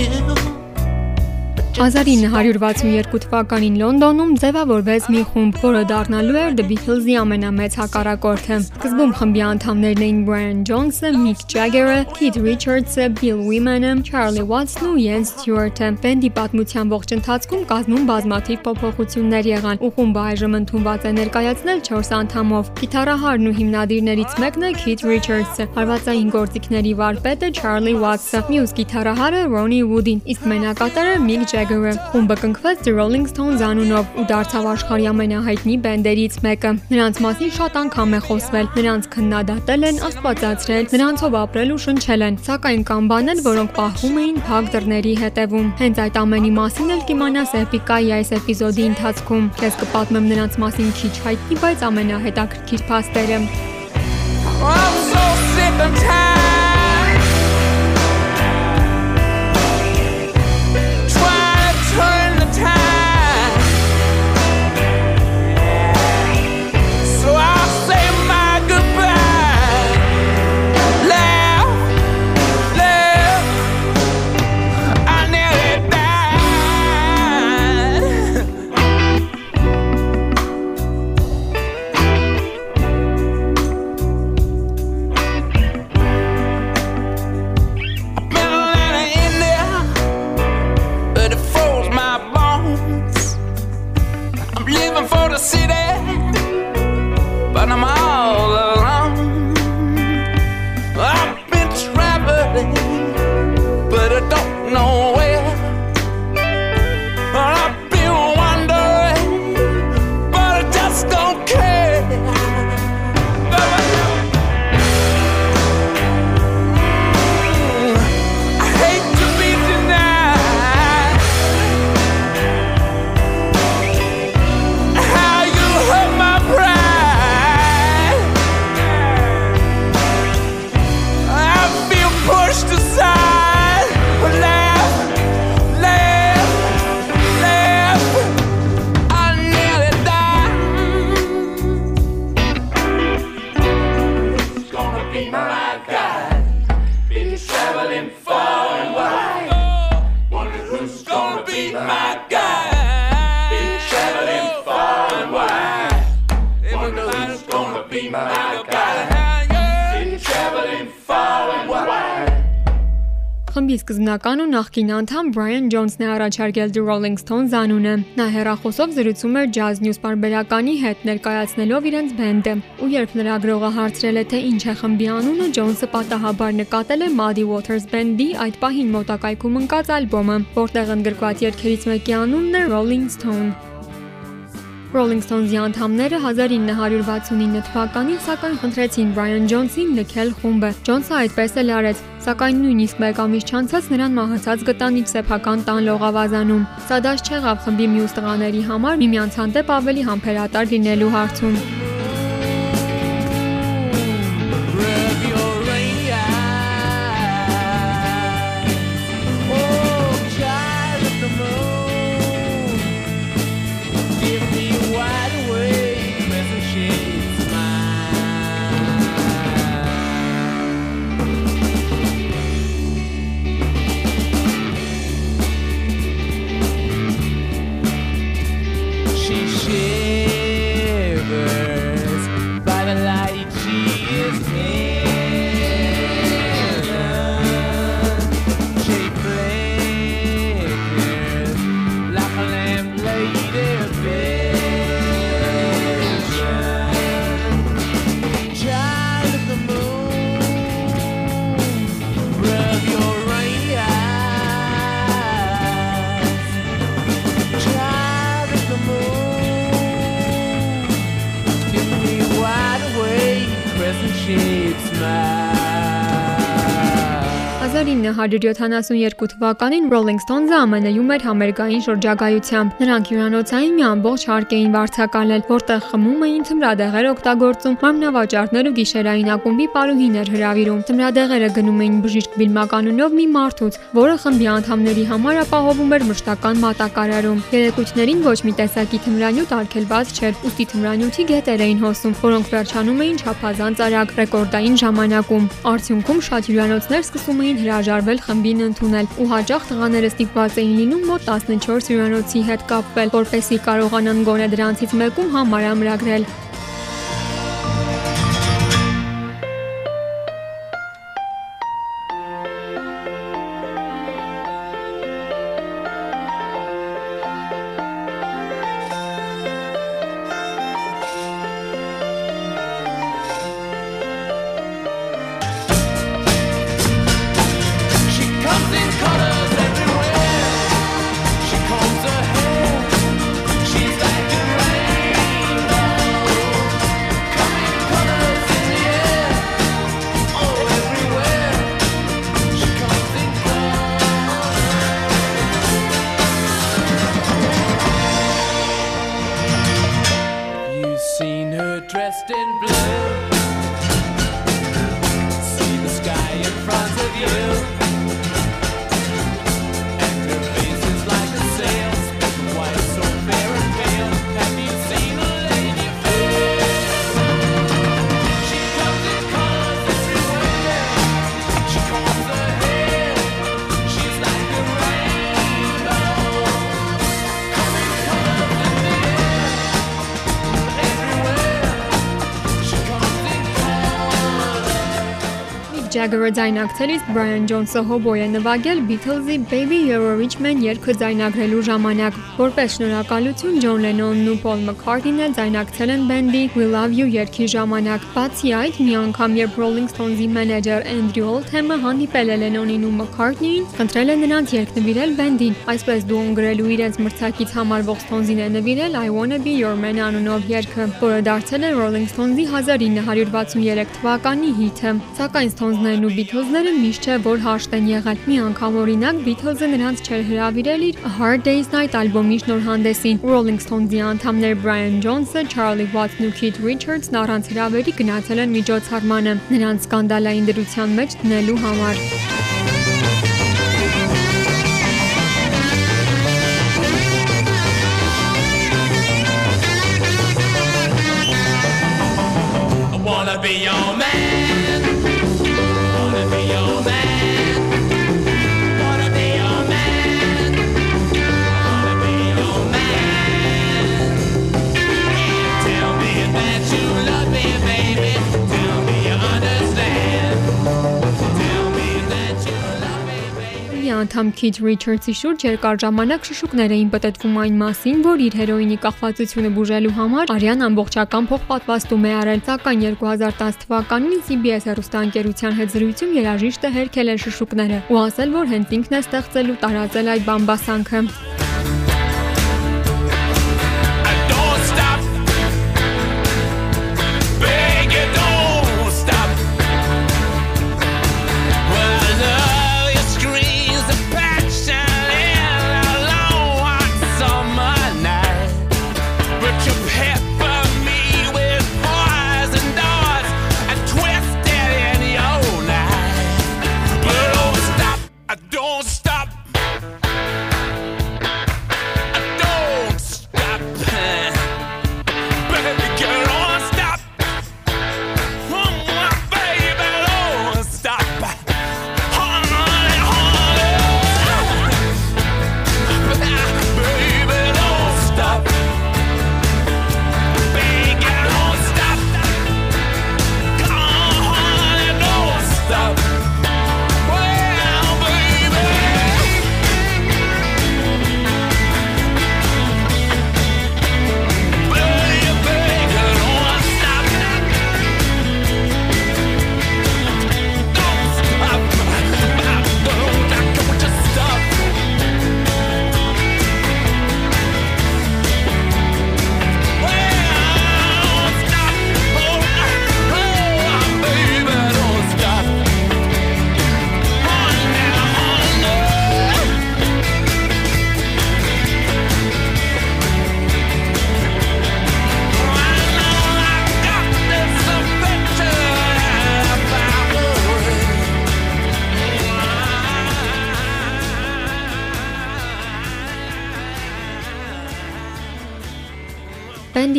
you. 1962 թվականին Լոնդոնում ձևավորվեց մի խումբ, որը դառնալու էր The Beatles-ի ամենամեծ հակառակորդը։ Սկզբում խմբի անդամներն էին Brian Jones-ը, Mick Jagger-ը, Keith Richards-ը, Bill Wyman-ը, Charlie Watts-ն ու Ian Stewart-ը։ Բենդի պատմության ողջ ընթացքում կազմում բազմաթիվ փոփոխություններ եղան, ու խումբը այժմ ընդունված է ներկայացնել 4 անդամով։ Գիտարահարն ու հիմնադիրներից մեկն է Keith Richards-ը, հարվածային գործիքների վարպետը Charlie Watts-ը, մյուս գիտարահարը Ronnie Wood-ին, իսկ մենակատարը Mick Jagger-ը։ Խումբը կնքվեց The Rolling Stones անունով ու դարձավ աշխարհի ամենահայտնի բենդերից մեկը։ Նրանց մասին շատ անգամ է խոսվել, նրանց քննադատել են, աստվածացրել, նրանցով ապրել ու շնչել են, սակայն կան բաներ, որոնք պահվում էին փակ դռների հետևում։ Հենց այդ ամենի մասին էլ կիմանաս Էպիկայի այս էպիզոդի ընթացքում։ Քեզ կպատմեմ նրանց մասին քիչ հայտնի, բայց ամենահետաքրքիր փաստերը։ I'm so sick and tired. them all. Սկզբնական ու նախկին անդամ Brian Jones-ն է առաջարկել The Rolling Stones անունը։ Նա հերախոսով զրուցում էր Jazz News բարբերականի հետ ներկայացնելով իրենց բենդը։ Ու երբ լրագրողը հարցրել է թե ինչ է խմբի անունը, Jones-ը պատահաբար նկատել է Muddy Waters Band-ի այդ պահին մոտակայքում ընկած ալբոմը, որտեղ ընդգրկված երգերից մեկի անունն է Rolling Stone։ Rolling Stones-ի անդամները 1969 թվականին սակայն խնդրեցին Brian Jones-ին լքել խումբը։ Jones-ը այդպես էլ արեց, սակայն նույնիսկ մեկ ամիս չանցած նրան մահացած գտան իր սեփական տան լողավազանում։ Սա դաշ չեղավ խմբի մյուս տղաների համար միմյանց հանդեպ ավելի համբերատար լինելու հարցում։ It's man. 1972 թվականին Rolling Stones-ը ԱՄՆ-ում էր համերգային շրջագայությամբ։ Նրանք հյուրանոցային մի ամբողջ հարկ էին վարձակալել, որտեղ խմում էին թմրադեղեր օգտագործում, մարմնավաճառներ ու գիշերային ակումբի պարուհիներ հրավիրում։ Թմրադեղերը գնում էին բժիշկ Բիլմականունով մի մարդուց, որը խմբի անդամների համար ապահովում էր մշտական մատակարարում։ Երեկույթներին ոչ մի տեսակի թմրանյութ արգելված չէր, ուստի թմրանյութի գետեր էին հոսում, որոնք վերջանում էին չափազանց արագ ռեկորդային ժամանակում։ Արդյունքում շատ հյուրանոցներ սկսում էին հրաժարվել խմբին ընդունել ու հաճախ տղաները ստիպված էին լինում մոտ 14 հյուրանոցի հետ կապվել, որպեսզի կարողանան գոնե դրանցից մեկում համար Միք Ջագերը ձայնակցելիս Բրայան Ջոնսը հոբոյ է նվագել Beatles-ի Baby You're a Rich Man երգը ձայնագրելու ժամանակ։ Որպես շնորհակալություն Ջոն Լենոնն ու Փոլ Մաքքարթինը ձայնակցել են բենդի We Love You երգի ժամանակ։ Բացի այդ, մի անգամ երբ Rolling Stones-ի մենեջեր Andrew Oldham-ը հանդիպել է Լենոնին ու Մաքքարթնիին, խնդրել է նրանց երգ նվիրել բենդին։ Այսպես դուոն գրելու իրենց մրցակից համարվող Stones-ին է նվիրել I Wanna Be Your Man անունով երգը, որը դարձել է Rolling Stones-ի 1963 թվականի հիթը։ Սակայն Stones-ներն ու Beatles-ները միշտ չէ որ հաշտ են եղել։ Մի անգամ օրինակ Beatles-ը նրանց չէր հրավիրել իր Hard Day's Night ալբոմի շնորհանդեսին։ Rolling Stones-ի անդամներ Brian Jones-ը, Charlie Watts-ն ու Keith Richards-ն առանց հրավերի գնացել են միջոցառմանը, նրանց սկանդալային դրության մեջ դնելու համար։ անդամ Keith Richards-ի շուրջ երկար ժամանակ շշուկներ էին պատտվում այն մասին, որ իր հերոինի կախվածությունը բուժելու համար Արյան ամբողջական փոխպատվաստում է արել, սակայն 2010 թվականին CBS հեռուստաընկերության հետ զրույցում երաժիշտը հերքել է շշուկները ու ասել, որ հենց ինքն է ստեղծել ու տարածել այդ բամբասանքը։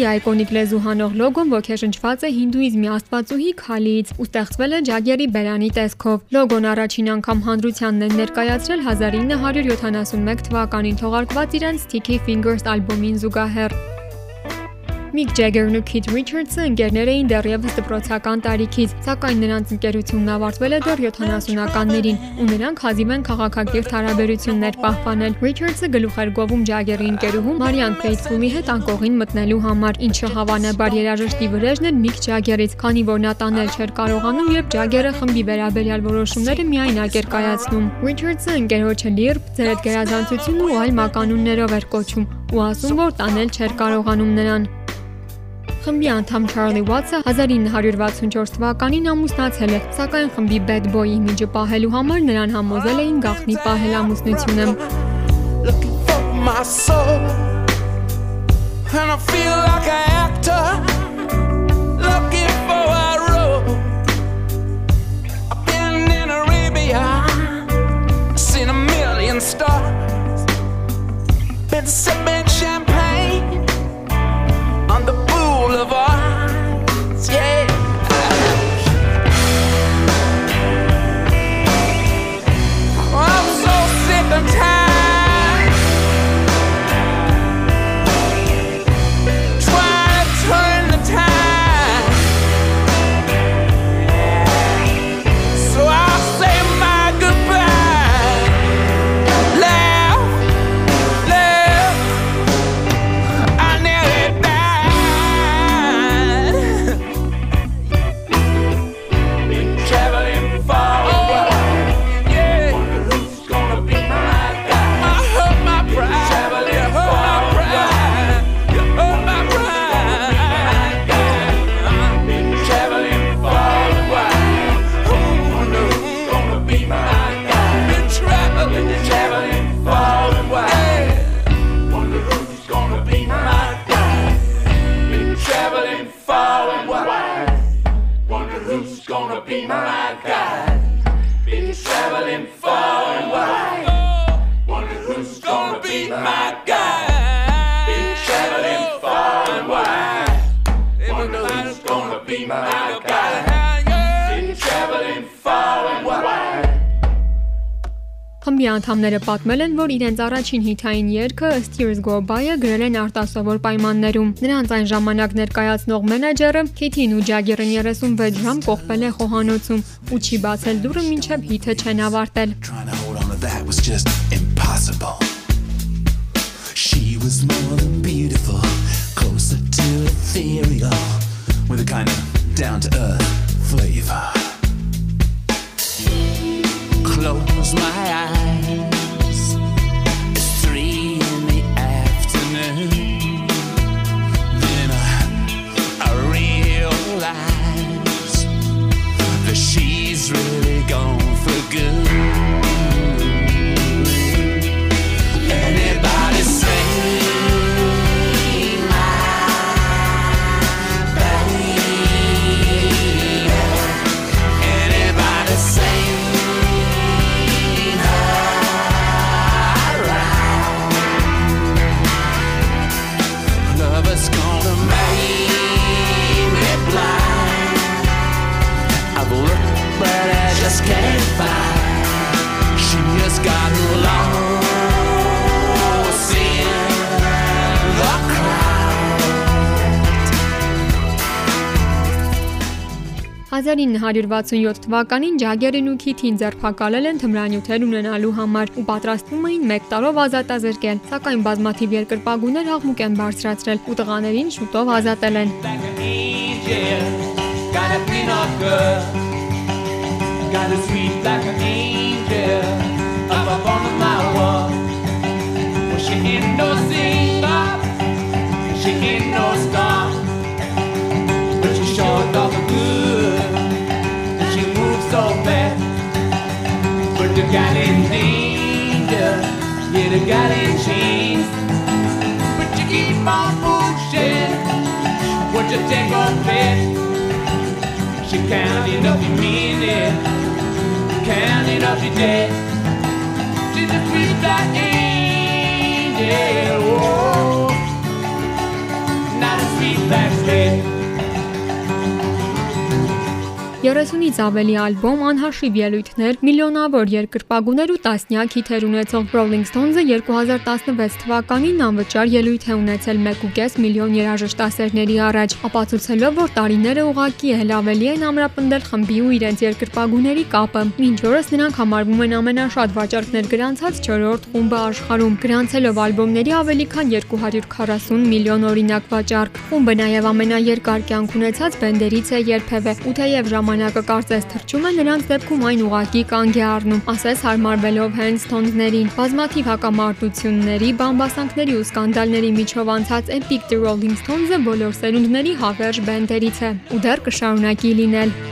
Բենդի այկոնիկ լեզու հանող լոգոն ոգեշնչված է հինդուիզմի աստվածուհի Քալիից ու ստեղծվել է Ջագերի բերանի տեսքով։ Լոգոն առաջին անգամ հանրությանն են ներկայացրել 1971 թվականին թողարկված իրենց Sticky Fingers ալբոմին զուգահեռ։ Միք Ջեգերն ու Քիթ Ռիչարդսը ընկերներ էին դեռևս դպրոցական տարիքից, սակայն նրանց ընկերությունն ավարտվել է դեռ 70-ականներին, ու նրանք հազիվ են քաղաքակիրթ հարաբերություններ պահպանել։ Ռիչարդսը գլուխ էր գովում Ջագերի ընկերուհու Մարիան Ֆեյթֆուլի հետ անկողին մտնելու համար, ինչը հավանաբար երաժշտի վրեժն էր Միք Ջագերից, քանի որ նա տանել չէր կարողանում, երբ Ջագերը խմբի վերաբերյալ որոշումները միայնակ էր կայացնում։ Ռիչարդսը ընկերոջը լիրբ, ձերդ գերազանցություն ու այլ մականուններով էր կոչում ու ասում, որ տանել չէր կարողանում նրան։ Խմբի անդամ Չարլի Ուաթսը 1964 թվականին ամուսնացել է, սակայն խմբի Bad Boy իմիջը պահելու համար նրան համոզել էին գաղտնի պահել ամուսնությունը։. And I feel like an actor looking for a role. I've been in Arabia, seen a million stars, been sipping Been traveling far away. Wonder who's gonna be my guy. Been traveling far away. Wonder who's gonna be my Խմբի անդամները պատմել են, որ իրենց առաջին հիթային երգը Steers Go By-ը գրել են արտասովոր պայմաններում։ Նրանց այն ժամանակ ներկայացնող մենեջերը Քիթին ու Ջագերին 36 ժամ կողպել է խոհանոցում ու չի բացել դուռը մինչև հիթը չեն ավարտել։. She was more than beautiful, closer to ethereal, with a kind of down to earth flavor. Close my eyes. 1967 թվականին Ջագերին ու Քիթին ձերբակալել են թմրանյութեր ունենալու համար ու պատրաստվում էին 1 տարով ազատազրկել, սակայն բազմաթիվ երկրպագուներ աղմուկ են բարձրացրել ու տղաներին շուտով ազատել են։ got a sweet like an angel, up up on my wall. Well, she ain't no singer, she ain't no the gal in chains, but you keep on pushing. Would you take her bet? She counting up your minute, counting up your debt. She's a sweet black angel, oh, not a 30-ից ավելի ալբոմ, անհաշիվ ելույթներ, միլիոնավոր երկրպագուներ ու տասնյակ հիթեր ունեցող Rolling Stones-ը 2016 թվականին անվճար ելույթ է ունեցել 1.5 միլիոն երաժշտասերների առաջ, ապացուցելով, որ տարիները ուղակի էլ ավելի են ամրապնդել խմբի ու իրենց երկրպագուների կապը։ Մինչ օրս նրանք համարվում են ամենաշատ վաճառքներ գրանցած 4-րդ խումբը աշխարհում, գրանցելով ալբոմների ավելի քան 240 միլիոն օրինակ վաճառք։ Խումբը նաև ամենաերկար կյանք ունեցած բենդերից է երբևէ, ու թեև ժամանակը կարծես թրջում է, նրանց դեպքում այն ուղակի կանգ է առնում, ասես հարմարվելով հենց Stones-ներին։ Բազմաթիվ հակամարտությունների, բամբասանքների ու սկանդալների միջով անցած Epic The Rolling Stones-ը բոլոր սերունդների հավերժ բենդերից է ու դեռ կշարունակի լինել։